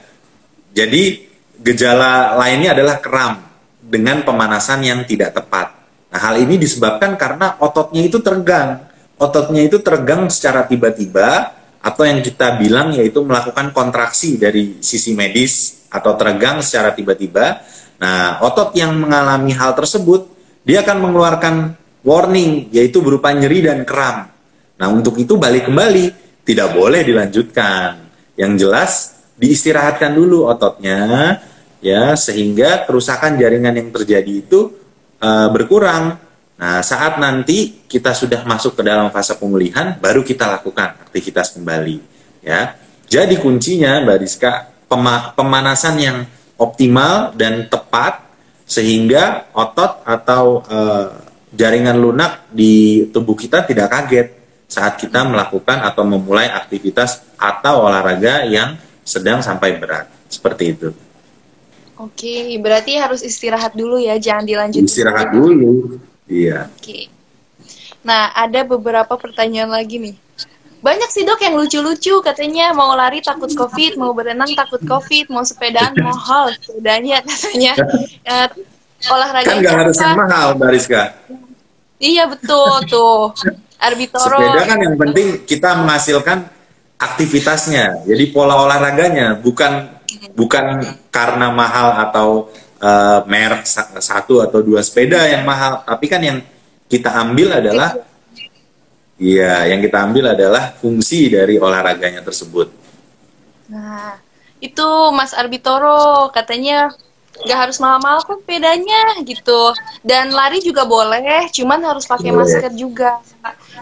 Jadi gejala lainnya adalah kram dengan pemanasan yang tidak tepat. Nah, hal ini disebabkan karena ototnya itu tergang. Ototnya itu tergang secara tiba-tiba atau yang kita bilang yaitu melakukan kontraksi dari sisi medis atau tergang secara tiba-tiba. Nah, otot yang mengalami hal tersebut dia akan mengeluarkan warning yaitu berupa nyeri dan kram. Nah, untuk itu balik kembali tidak boleh dilanjutkan. Yang jelas diistirahatkan dulu ototnya ya sehingga kerusakan jaringan yang terjadi itu uh, berkurang. Nah, saat nanti kita sudah masuk ke dalam fase pemulihan baru kita lakukan aktivitas kembali ya. Jadi kuncinya Mbak Rizka pema pemanasan yang optimal dan tepat sehingga otot atau uh, jaringan lunak di tubuh kita tidak kaget saat kita melakukan atau memulai aktivitas atau olahraga yang sedang sampai berat. Seperti itu. Oke, berarti harus istirahat dulu ya, jangan dilanjutkan. Istirahat dulu. Iya. Oke. Nah, ada beberapa pertanyaan lagi nih. Banyak sih dok yang lucu-lucu katanya mau lari takut covid, mau berenang takut covid, mau sepedaan mahal sepedanya katanya. Uh, olahraga kan nggak harus yang mahal, Bariska. Iya betul tuh. Arbitoro. Sepeda kan yang penting kita menghasilkan aktivitasnya. Jadi pola olahraganya bukan bukan karena mahal atau uh, merek satu atau dua sepeda yang mahal, tapi kan yang kita ambil adalah Iya, yang kita ambil adalah fungsi dari olahraganya tersebut. Nah, itu Mas Arbitoro katanya nggak harus mahal-mahal kok sepedanya gitu. Dan lari juga boleh cuman harus pakai masker juga.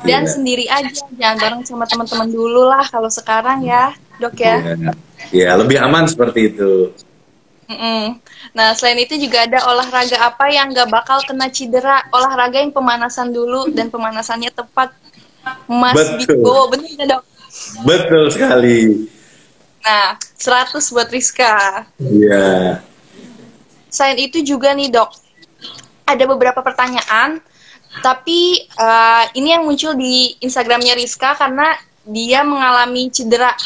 Dan yeah. sendiri aja jangan bareng sama teman-teman dulu lah kalau sekarang ya dok ya. Ya yeah. lebih aman seperti itu. Nah selain itu juga ada olahraga apa yang nggak bakal kena cedera? Olahraga yang pemanasan dulu dan pemanasannya tepat Mas Biko benar ya dok betul sekali nah 100 buat Rizka iya Selain itu juga nih dok, ada beberapa pertanyaan, tapi uh, ini yang muncul di Instagramnya Rizka karena dia mengalami cedera.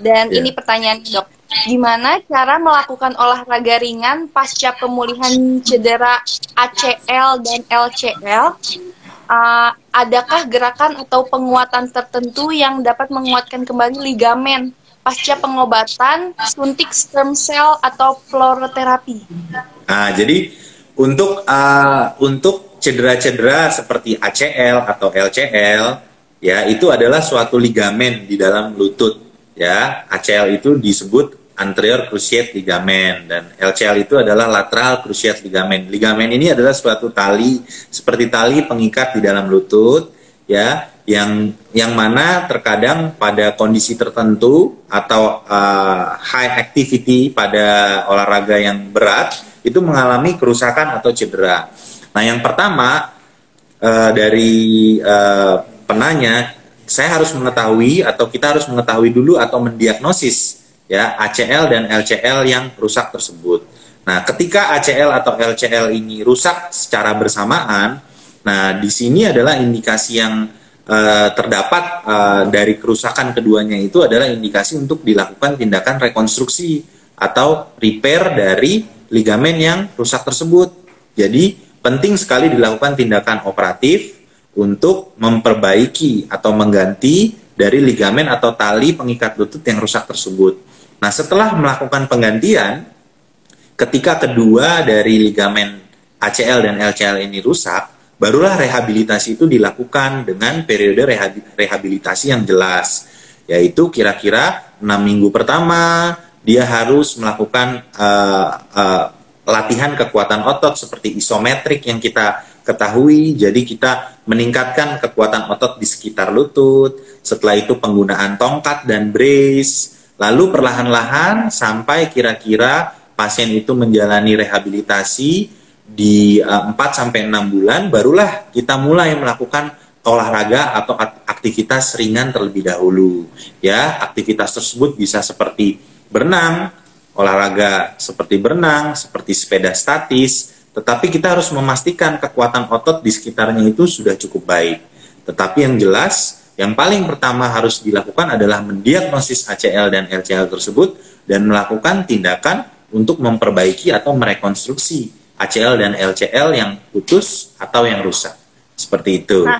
Dan yeah. ini pertanyaan dok, gimana cara melakukan olahraga ringan pasca pemulihan cedera ACL dan LCL? Uh, adakah gerakan atau penguatan tertentu yang dapat menguatkan kembali ligamen pasca pengobatan suntik stem cell atau fluoroterapi. Nah, jadi untuk uh, untuk cedera-cedera seperti ACL atau LCL ya itu adalah suatu ligamen di dalam lutut ya. ACL itu disebut anterior cruciate ligamen dan LCL itu adalah lateral cruciate ligamen. Ligamen ini adalah suatu tali seperti tali pengikat di dalam lutut ya yang yang mana terkadang pada kondisi tertentu atau uh, high activity pada olahraga yang berat itu mengalami kerusakan atau cedera. Nah, yang pertama uh, dari uh, penanya saya harus mengetahui atau kita harus mengetahui dulu atau mendiagnosis ya ACL dan LCL yang rusak tersebut. Nah, ketika ACL atau LCL ini rusak secara bersamaan, nah di sini adalah indikasi yang uh, terdapat uh, dari kerusakan keduanya itu adalah indikasi untuk dilakukan tindakan rekonstruksi atau repair dari ligamen yang rusak tersebut. Jadi penting sekali dilakukan tindakan operatif untuk memperbaiki atau mengganti dari ligamen atau tali pengikat lutut yang rusak tersebut. Nah, setelah melakukan penggantian, ketika kedua dari ligamen ACL dan LCL ini rusak, barulah rehabilitasi itu dilakukan dengan periode rehabilitasi yang jelas yaitu kira-kira enam minggu pertama dia harus melakukan uh, uh, latihan kekuatan otot seperti isometrik yang kita ketahui. Jadi kita meningkatkan kekuatan otot di sekitar lutut. Setelah itu penggunaan tongkat dan brace lalu perlahan-lahan sampai kira-kira pasien itu menjalani rehabilitasi di uh, eh, 4 sampai 6 bulan barulah kita mulai melakukan olahraga atau aktivitas ringan terlebih dahulu. Ya, aktivitas tersebut bisa seperti berenang, olahraga seperti berenang, seperti sepeda statis, tetapi kita harus memastikan kekuatan otot di sekitarnya itu sudah cukup baik. Tetapi yang jelas, yang paling pertama harus dilakukan adalah mendiagnosis ACL dan LCL tersebut dan melakukan tindakan untuk memperbaiki atau merekonstruksi ACL dan LCL yang putus atau yang rusak. Seperti itu. Nah,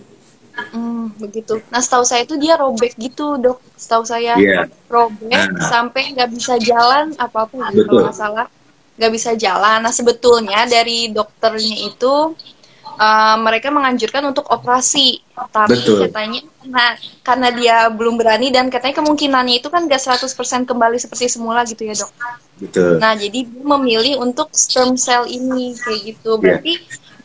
Hmm, begitu. Nah, setahu saya itu dia robek gitu, dok. Setahu saya Iya. robek Nah. sampai nggak bisa jalan apa apa gitu Betul. kalau nggak salah. Nggak bisa jalan. Nah, sebetulnya dari dokternya itu uh, mereka menganjurkan untuk operasi, tapi Betul. katanya nah karena dia belum berani dan katanya kemungkinannya itu kan nggak 100% kembali seperti semula gitu ya dok. Betul. Nah, jadi dia memilih untuk stem cell ini kayak gitu. Iya. Berarti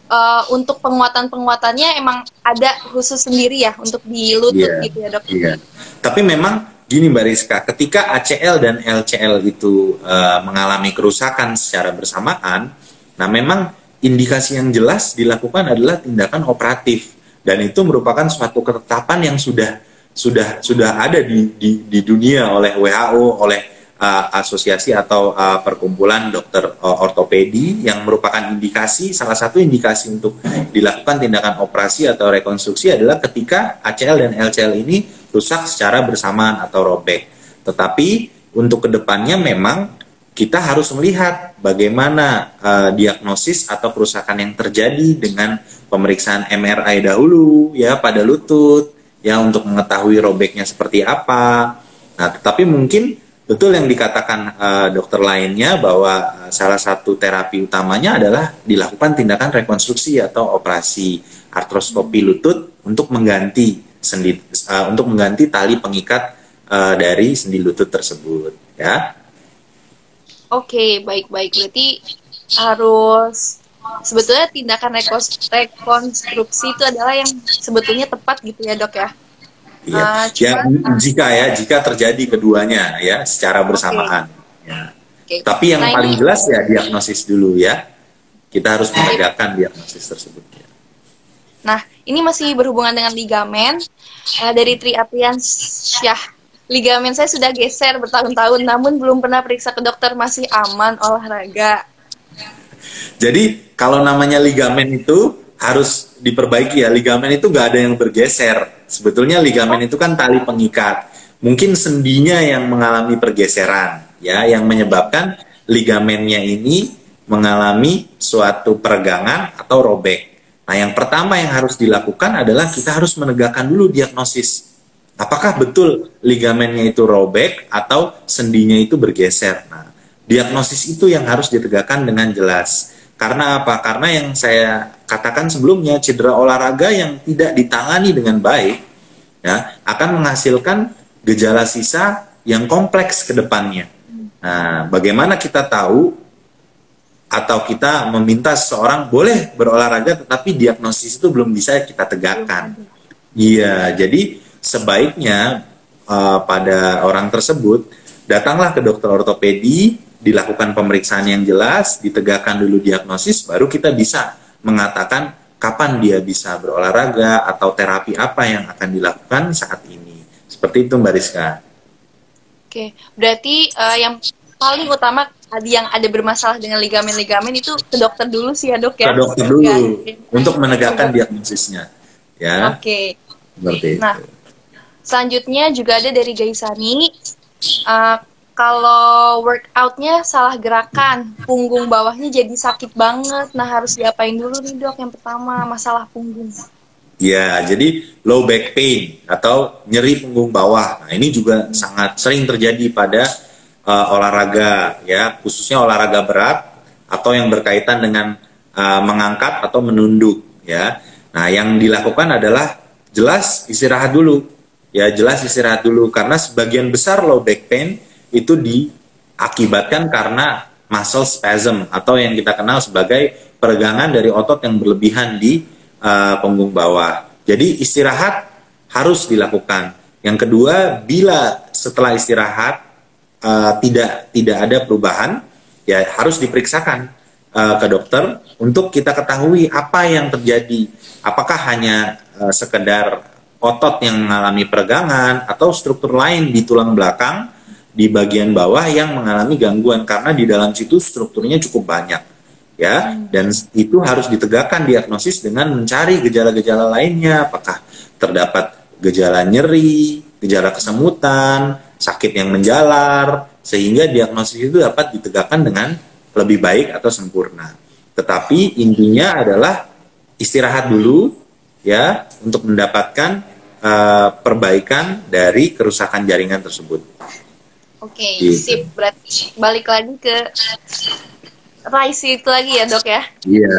uh, untuk penguatan-penguatannya emang ada khusus sendiri ya untuk di lutut Iya. gitu ya, Dok. Iya. Tapi memang gini Mbak Rizka, ketika ACL dan LCL itu eh, mengalami kerusakan secara bersamaan, nah memang indikasi yang jelas dilakukan adalah tindakan operatif dan itu merupakan suatu ketetapan yang sudah sudah sudah ada di di, di dunia oleh WHO, oleh uh, asosiasi atau uh, perkumpulan dokter uh, ortopedi yang merupakan indikasi salah satu indikasi untuk dilakukan tindakan operasi atau rekonstruksi adalah ketika ACL dan LCL ini rusak secara bersamaan atau robek. Tetapi untuk ke depannya memang kita harus melihat bagaimana uh, diagnosis atau kerusakan yang terjadi dengan pemeriksaan MRI dahulu ya pada lutut ya untuk mengetahui robeknya seperti apa. Nah, tetapi mungkin betul yang dikatakan uh, dokter lainnya bahwa uh, salah satu terapi utamanya adalah dilakukan tindakan rekonstruksi atau operasi artroskopi lutut untuk mengganti sendi uh, untuk mengganti tali pengikat uh, dari sendi lutut tersebut ya. Oke, baik-baik. Berarti harus sebetulnya tindakan rekonstruksi itu adalah yang sebetulnya tepat gitu ya, Dok ya. Iya. Ah, ya cuman- jika ya jika terjadi keduanya ya secara bersamaan. Ya. Oke. Tapi yang Nah, paling ini- jelas ya diagnosis dulu ya. Kita harus menegakkan diagnosis tersebut. ya. Nah, ini masih berhubungan dengan ligamen Eh, dari Triapian Syah. Ligamen saya sudah geser bertahun-tahun, namun belum pernah periksa ke dokter masih aman olahraga. Jadi kalau namanya ligamen itu harus diperbaiki ya. Ligamen itu nggak ada yang bergeser. Sebetulnya ligamen itu kan tali pengikat. Mungkin sendinya yang mengalami pergeseran ya, yang menyebabkan ligamennya ini mengalami suatu peregangan atau robek. Nah, yang pertama yang harus dilakukan adalah kita harus menegakkan dulu diagnosis. Apakah betul ligamennya itu robek atau sendinya itu bergeser? Nah, diagnosis itu yang harus ditegakkan dengan jelas. Karena apa? Karena yang saya katakan sebelumnya, cedera olahraga yang tidak ditangani dengan baik ya akan menghasilkan gejala sisa yang kompleks ke depannya. Nah, bagaimana kita tahu atau kita meminta seseorang boleh berolahraga tetapi diagnosis itu belum bisa kita tegakkan. Iya, jadi sebaiknya uh, pada orang tersebut datanglah ke dokter ortopedi, dilakukan pemeriksaan yang jelas, ditegakkan dulu diagnosis, baru kita bisa mengatakan kapan dia bisa berolahraga atau terapi apa yang akan dilakukan saat ini. Seperti itu Mbak Rizka. Oke, berarti eh, yang paling utama tadi yang ada bermasalah dengan ligamen-ligamen itu ke dokter dulu sih ya dok ya. Ke dokter dulu Ya. untuk menegakkan diagnosisnya. Ya, Oke. seperti Nah. Selanjutnya juga ada dari Gaisani. Eh, kalau workoutnya salah gerakan, punggung bawahnya jadi sakit banget. Nah harus diapain dulu nih dok? Yang pertama masalah punggung. Ya, jadi low back pain atau nyeri punggung bawah. Nah, ini juga sangat sering terjadi pada uh, olahraga ya, khususnya olahraga berat atau yang berkaitan dengan uh, mengangkat atau menunduk ya. Nah, yang dilakukan adalah jelas istirahat dulu. Ya, jelas istirahat dulu karena sebagian besar low back pain itu diakibatkan karena muscle spasm atau yang kita kenal sebagai peregangan dari otot yang berlebihan di uh, punggung bawah. Jadi istirahat harus dilakukan. Yang kedua, bila setelah istirahat uh, tidak tidak ada perubahan, ya harus diperiksakan uh, ke dokter untuk kita ketahui apa yang terjadi. Apakah hanya uh, sekedar otot yang mengalami peregangan atau struktur lain di tulang belakang di bagian bawah yang mengalami gangguan karena di dalam situ strukturnya cukup banyak ya dan itu harus ditegakkan diagnosis dengan mencari gejala-gejala lainnya apakah terdapat gejala nyeri, gejala kesemutan, sakit yang menjalar sehingga diagnosis itu dapat ditegakkan dengan lebih baik atau sempurna. Tetapi intinya adalah istirahat dulu ya untuk mendapatkan uh, perbaikan dari kerusakan jaringan tersebut. Oke, okay, gitu. sip. Berarti balik lagi ke Raisi itu lagi ya dok ya? Iya.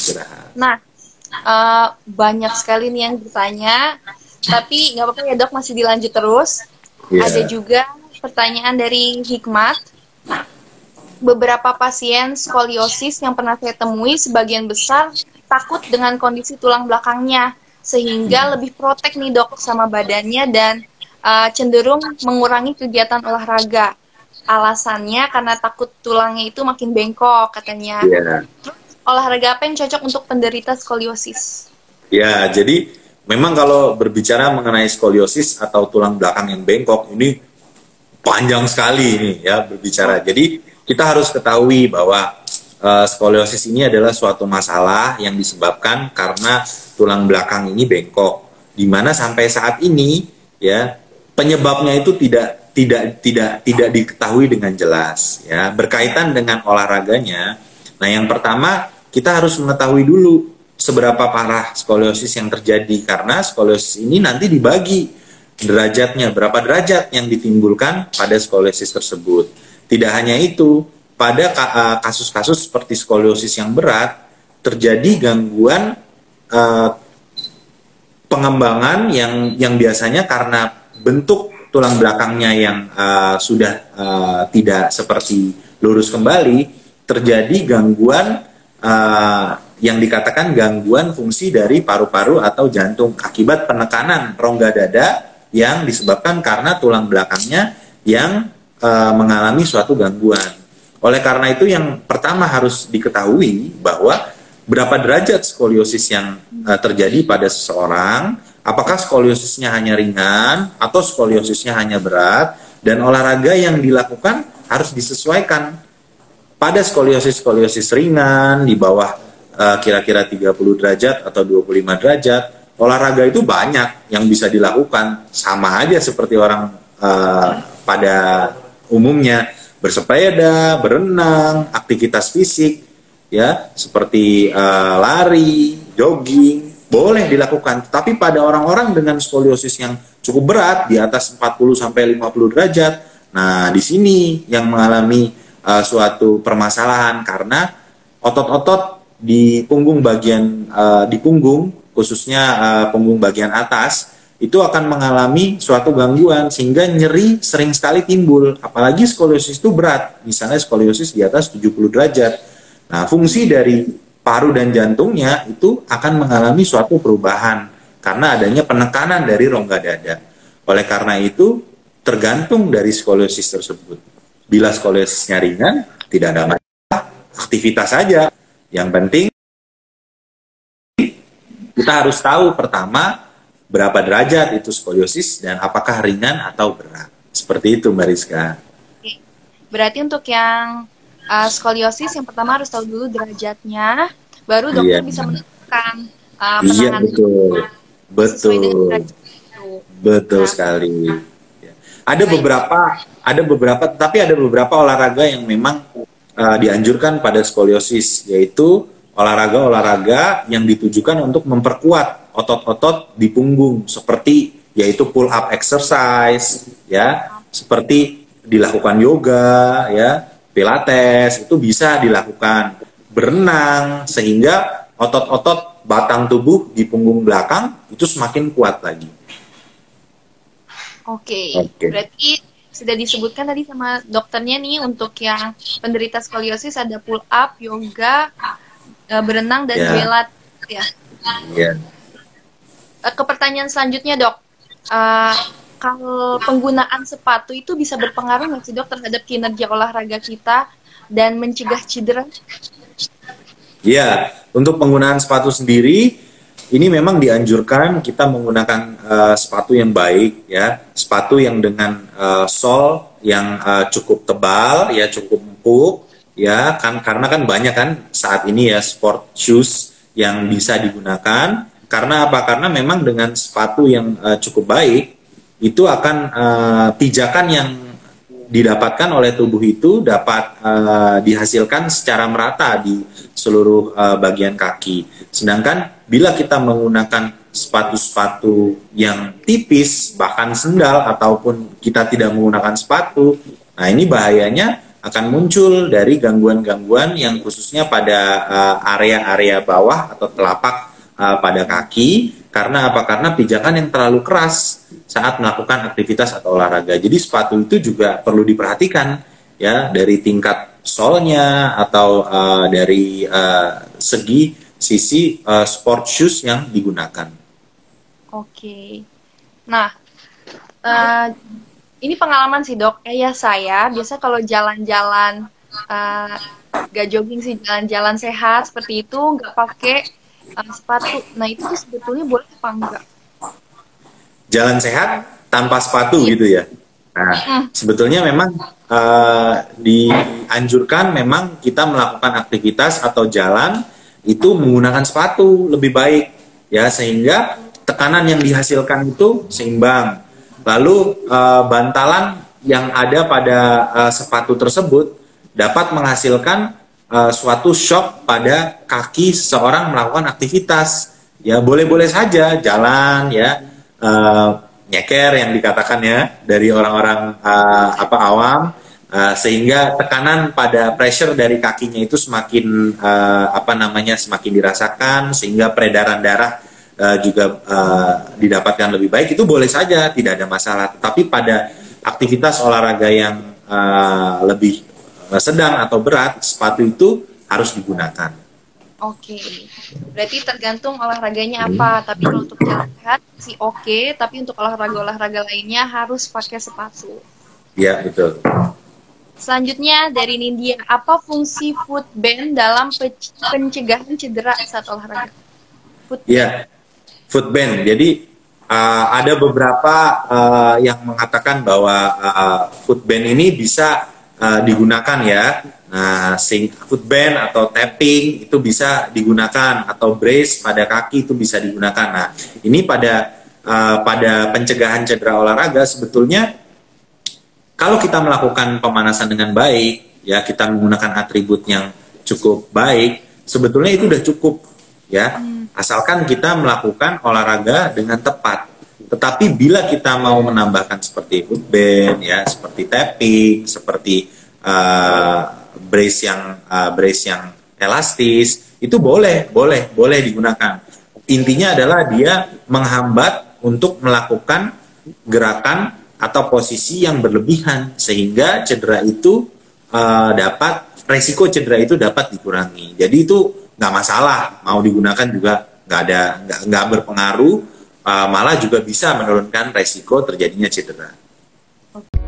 Istirahat. Nah, uh, banyak sekali nih yang bertanya, tapi nggak apa-apa ya dok masih dilanjut terus. Yeah. Ada juga pertanyaan dari Hikmat beberapa pasien skoliosis yang pernah saya temui sebagian besar takut dengan kondisi tulang belakangnya sehingga hmm. lebih protek nih dok sama badannya dan uh, cenderung mengurangi kegiatan olahraga. Alasannya karena takut tulangnya itu makin bengkok katanya. Yeah. olahraga apa yang cocok untuk penderita skoliosis? Ya, jadi memang kalau berbicara mengenai skoliosis atau tulang belakang yang bengkok ini panjang sekali ini ya berbicara. Jadi kita harus ketahui bahwa uh, skoliosis ini adalah suatu masalah yang disebabkan karena tulang belakang ini bengkok. Di mana sampai saat ini ya penyebabnya itu tidak tidak tidak tidak diketahui dengan jelas ya berkaitan dengan olahraganya. Nah, yang pertama kita harus mengetahui dulu seberapa parah skoliosis yang terjadi karena skoliosis ini nanti dibagi derajatnya berapa derajat yang ditimbulkan pada skoliosis tersebut. Tidak hanya itu, pada eh, kasus-kasus seperti skoliosis yang berat terjadi gangguan uh, pengembangan yang yang biasanya karena bentuk tulang belakangnya yang uh, sudah uh, tidak seperti lurus kembali terjadi gangguan uh, yang dikatakan gangguan fungsi dari paru-paru atau jantung akibat penekanan rongga dada yang disebabkan karena tulang belakangnya yang uh, mengalami suatu gangguan. Oleh karena itu yang pertama harus diketahui bahwa berapa derajat skoliosis yang uh, terjadi pada seseorang, apakah skoliosisnya hanya ringan atau skoliosisnya hanya berat? Dan olahraga yang dilakukan harus disesuaikan. Pada skoliosis-skoliosis ringan di bawah uh, kira-kira 30 derajat atau 25 derajat olahraga itu banyak yang bisa dilakukan. Sama aja seperti orang uh, pada umumnya bersepeda, berenang, aktivitas fisik ya seperti uh, lari, jogging boleh dilakukan. Tapi pada orang-orang dengan skoliosis yang cukup berat di atas 40 sampai 50 derajat, nah di sini yang mengalami uh, suatu permasalahan karena otot-otot di punggung bagian uh, di punggung khususnya uh, punggung bagian atas itu akan mengalami suatu gangguan sehingga nyeri sering sekali timbul. Apalagi skoliosis itu berat. Misalnya skoliosis di atas 70 derajat nah fungsi dari paru dan jantungnya itu akan mengalami suatu perubahan karena adanya penekanan dari rongga dada. Oleh karena itu tergantung dari skoliosis tersebut. Bila skoliosisnya ringan tidak ada masalah. Aktivitas saja. Yang penting kita harus tahu pertama berapa derajat itu skoliosis dan apakah ringan atau berat. Seperti itu Mbak Rizka. Berarti untuk yang uh, skoliosis yang pertama harus tahu dulu derajatnya, baru dokter iya. bisa menentukan uh, Iya betul, betul, betul nah. sekali. Ya. Ada beberapa, ada beberapa, tapi ada beberapa olahraga yang memang uh, dianjurkan pada skoliosis, yaitu olahraga-olahraga yang ditujukan untuk memperkuat otot-otot di punggung seperti yaitu pull up exercise ya seperti dilakukan yoga ya pilates itu bisa dilakukan berenang sehingga otot-otot batang tubuh di punggung belakang itu semakin kuat lagi. Oke, okay. berarti sudah disebutkan tadi sama dokternya nih untuk yang penderita skoliosis ada pull up, yoga, eh, berenang dan yeah. pilates ya. Yeah. Eh, ke pertanyaan selanjutnya dok, uh, kalau penggunaan sepatu itu bisa berpengaruh nggak sih dok terhadap kinerja olahraga kita dan mencegah cedera? Iya, untuk penggunaan sepatu sendiri ini memang dianjurkan kita menggunakan uh, sepatu yang baik ya, sepatu yang dengan uh, sol yang uh, cukup tebal ya, cukup empuk ya kan karena kan banyak kan saat ini ya sport shoes yang bisa digunakan karena apa? Karena memang dengan sepatu yang uh, cukup baik itu akan uh, pijakan yang didapatkan oleh tubuh itu dapat uh, dihasilkan secara merata di seluruh uh, bagian kaki. Sedangkan bila kita menggunakan sepatu-sepatu yang tipis, bahkan sendal ataupun kita tidak menggunakan sepatu, nah ini bahayanya akan muncul dari gangguan-gangguan yang khususnya pada area-area uh, bawah atau telapak uh, pada kaki karena apa? Karena pijakan yang terlalu keras saat melakukan aktivitas atau olahraga. Jadi sepatu itu juga perlu diperhatikan ya dari tingkat solnya atau uh, dari uh, segi sisi uh, sport shoes yang digunakan. Oke. Nah, uh, ini pengalaman sih dok. Kayak saya biasa kalau jalan-jalan uh, gak jogging sih jalan-jalan sehat seperti itu nggak pakai uh, sepatu. Nah itu tuh sebetulnya boleh apa enggak? Jalan sehat tanpa sepatu iya. gitu ya. Nah sebetulnya memang uh, dianjurkan memang kita melakukan aktivitas atau jalan itu menggunakan sepatu lebih baik ya sehingga tekanan yang dihasilkan itu seimbang. Lalu uh, bantalan yang ada pada uh, sepatu tersebut dapat menghasilkan uh, suatu shock pada kaki seseorang melakukan aktivitas. Ya boleh-boleh saja jalan ya uh, nyeker yang dikatakan ya dari orang-orang uh, apa awam uh, sehingga tekanan pada pressure dari kakinya itu semakin uh, apa namanya semakin dirasakan sehingga peredaran darah uh, juga uh, didapatkan lebih baik. Itu boleh saja tidak ada masalah. Tapi pada aktivitas olahraga yang uh, lebih Eh, sedang atau berat, sepatu itu harus digunakan. Oke, berarti tergantung olahraganya apa. Tapi kalau untuk jalan sehat sih oke, tapi untuk olahraga-olahraga lainnya harus pakai sepatu. Iya betul. Selanjutnya dari Nindya, apa fungsi foot band dalam pencegahan cedera saat olahraga? Iya, foot band. Jadi uh, ada beberapa uh, yang mengatakan bahwa uh, foot band ini bisa uh, digunakan ya. Nah, sing footband atau tapping itu bisa digunakan atau brace pada kaki itu bisa digunakan. Nah, ini pada uh, pada pencegahan cedera olahraga sebetulnya kalau kita melakukan pemanasan dengan baik, ya kita menggunakan atribut yang cukup baik, sebetulnya itu udah cukup ya. Asalkan kita melakukan olahraga dengan tepat. Tetapi bila kita mau menambahkan seperti footband, ya, seperti tapping, seperti uh, brace yang uh, brace yang elastis, itu boleh, boleh, boleh digunakan. Intinya adalah dia menghambat untuk melakukan gerakan atau posisi yang berlebihan sehingga cedera itu uh, dapat resiko cedera itu dapat dikurangi. Jadi itu nggak masalah mau digunakan juga nggak ada nggak berpengaruh uh, malah juga bisa menurunkan resiko terjadinya cedera. Okay.